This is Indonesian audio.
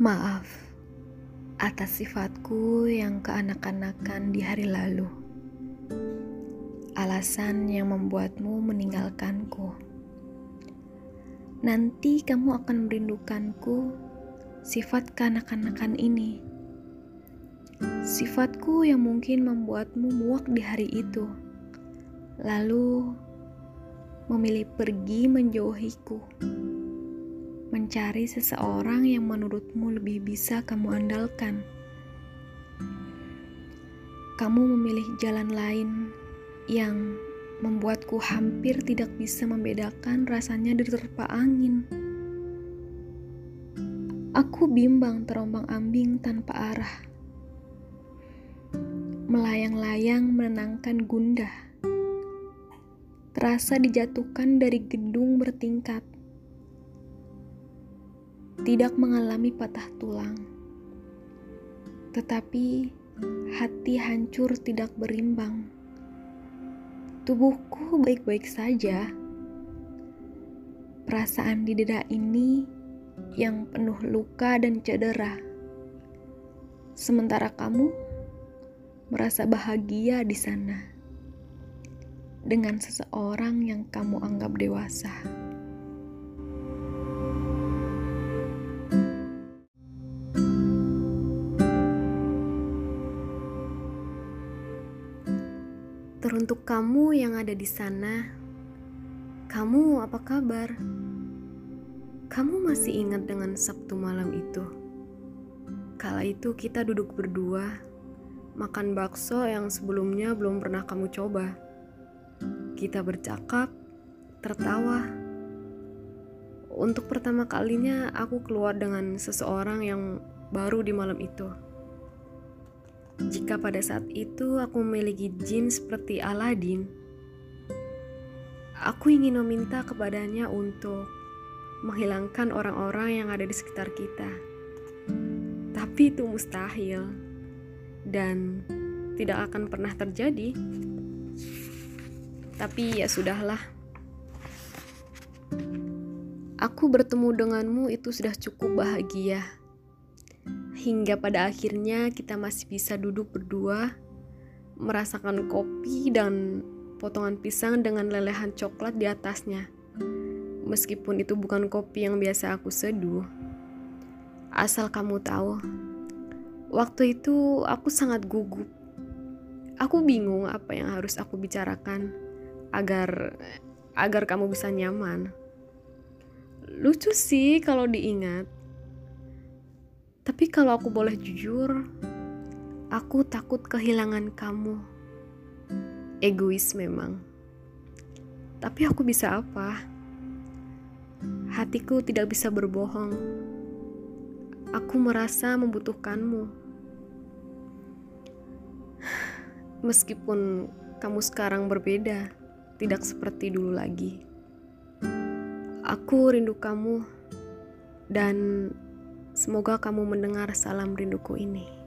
Maaf atas sifatku yang keanak-anakan di hari lalu. Alasan yang membuatmu meninggalkanku. Nanti kamu akan merindukanku sifat keanak-anakan ini. Sifatku yang mungkin membuatmu muak di hari itu. Lalu memilih pergi menjauhiku mencari seseorang yang menurutmu lebih bisa kamu andalkan. Kamu memilih jalan lain yang membuatku hampir tidak bisa membedakan rasanya diterpa angin. Aku bimbang terombang-ambing tanpa arah. Melayang-layang menenangkan gundah. Terasa dijatuhkan dari gedung bertingkat tidak mengalami patah tulang, tetapi hati hancur tidak berimbang. Tubuhku baik-baik saja. Perasaan di dada ini yang penuh luka dan cedera. Sementara kamu merasa bahagia di sana dengan seseorang yang kamu anggap dewasa. Teruntuk kamu yang ada di sana, kamu apa kabar? Kamu masih ingat dengan Sabtu malam itu? Kala itu kita duduk berdua, makan bakso yang sebelumnya belum pernah kamu coba. Kita bercakap, tertawa. Untuk pertama kalinya aku keluar dengan seseorang yang baru di malam itu. Jika pada saat itu aku memiliki jin seperti Aladin, aku ingin meminta kepadanya untuk menghilangkan orang-orang yang ada di sekitar kita. Tapi itu mustahil dan tidak akan pernah terjadi. Tapi ya sudahlah. Aku bertemu denganmu itu sudah cukup bahagia hingga pada akhirnya kita masih bisa duduk berdua, merasakan kopi dan potongan pisang dengan lelehan coklat di atasnya. Meskipun itu bukan kopi yang biasa aku seduh. Asal kamu tahu, waktu itu aku sangat gugup. Aku bingung apa yang harus aku bicarakan agar agar kamu bisa nyaman. Lucu sih kalau diingat. Tapi kalau aku boleh jujur, aku takut kehilangan kamu. Egois memang. Tapi aku bisa apa? Hatiku tidak bisa berbohong. Aku merasa membutuhkanmu. Meskipun kamu sekarang berbeda, tidak seperti dulu lagi. Aku rindu kamu dan Semoga kamu mendengar salam rinduku ini.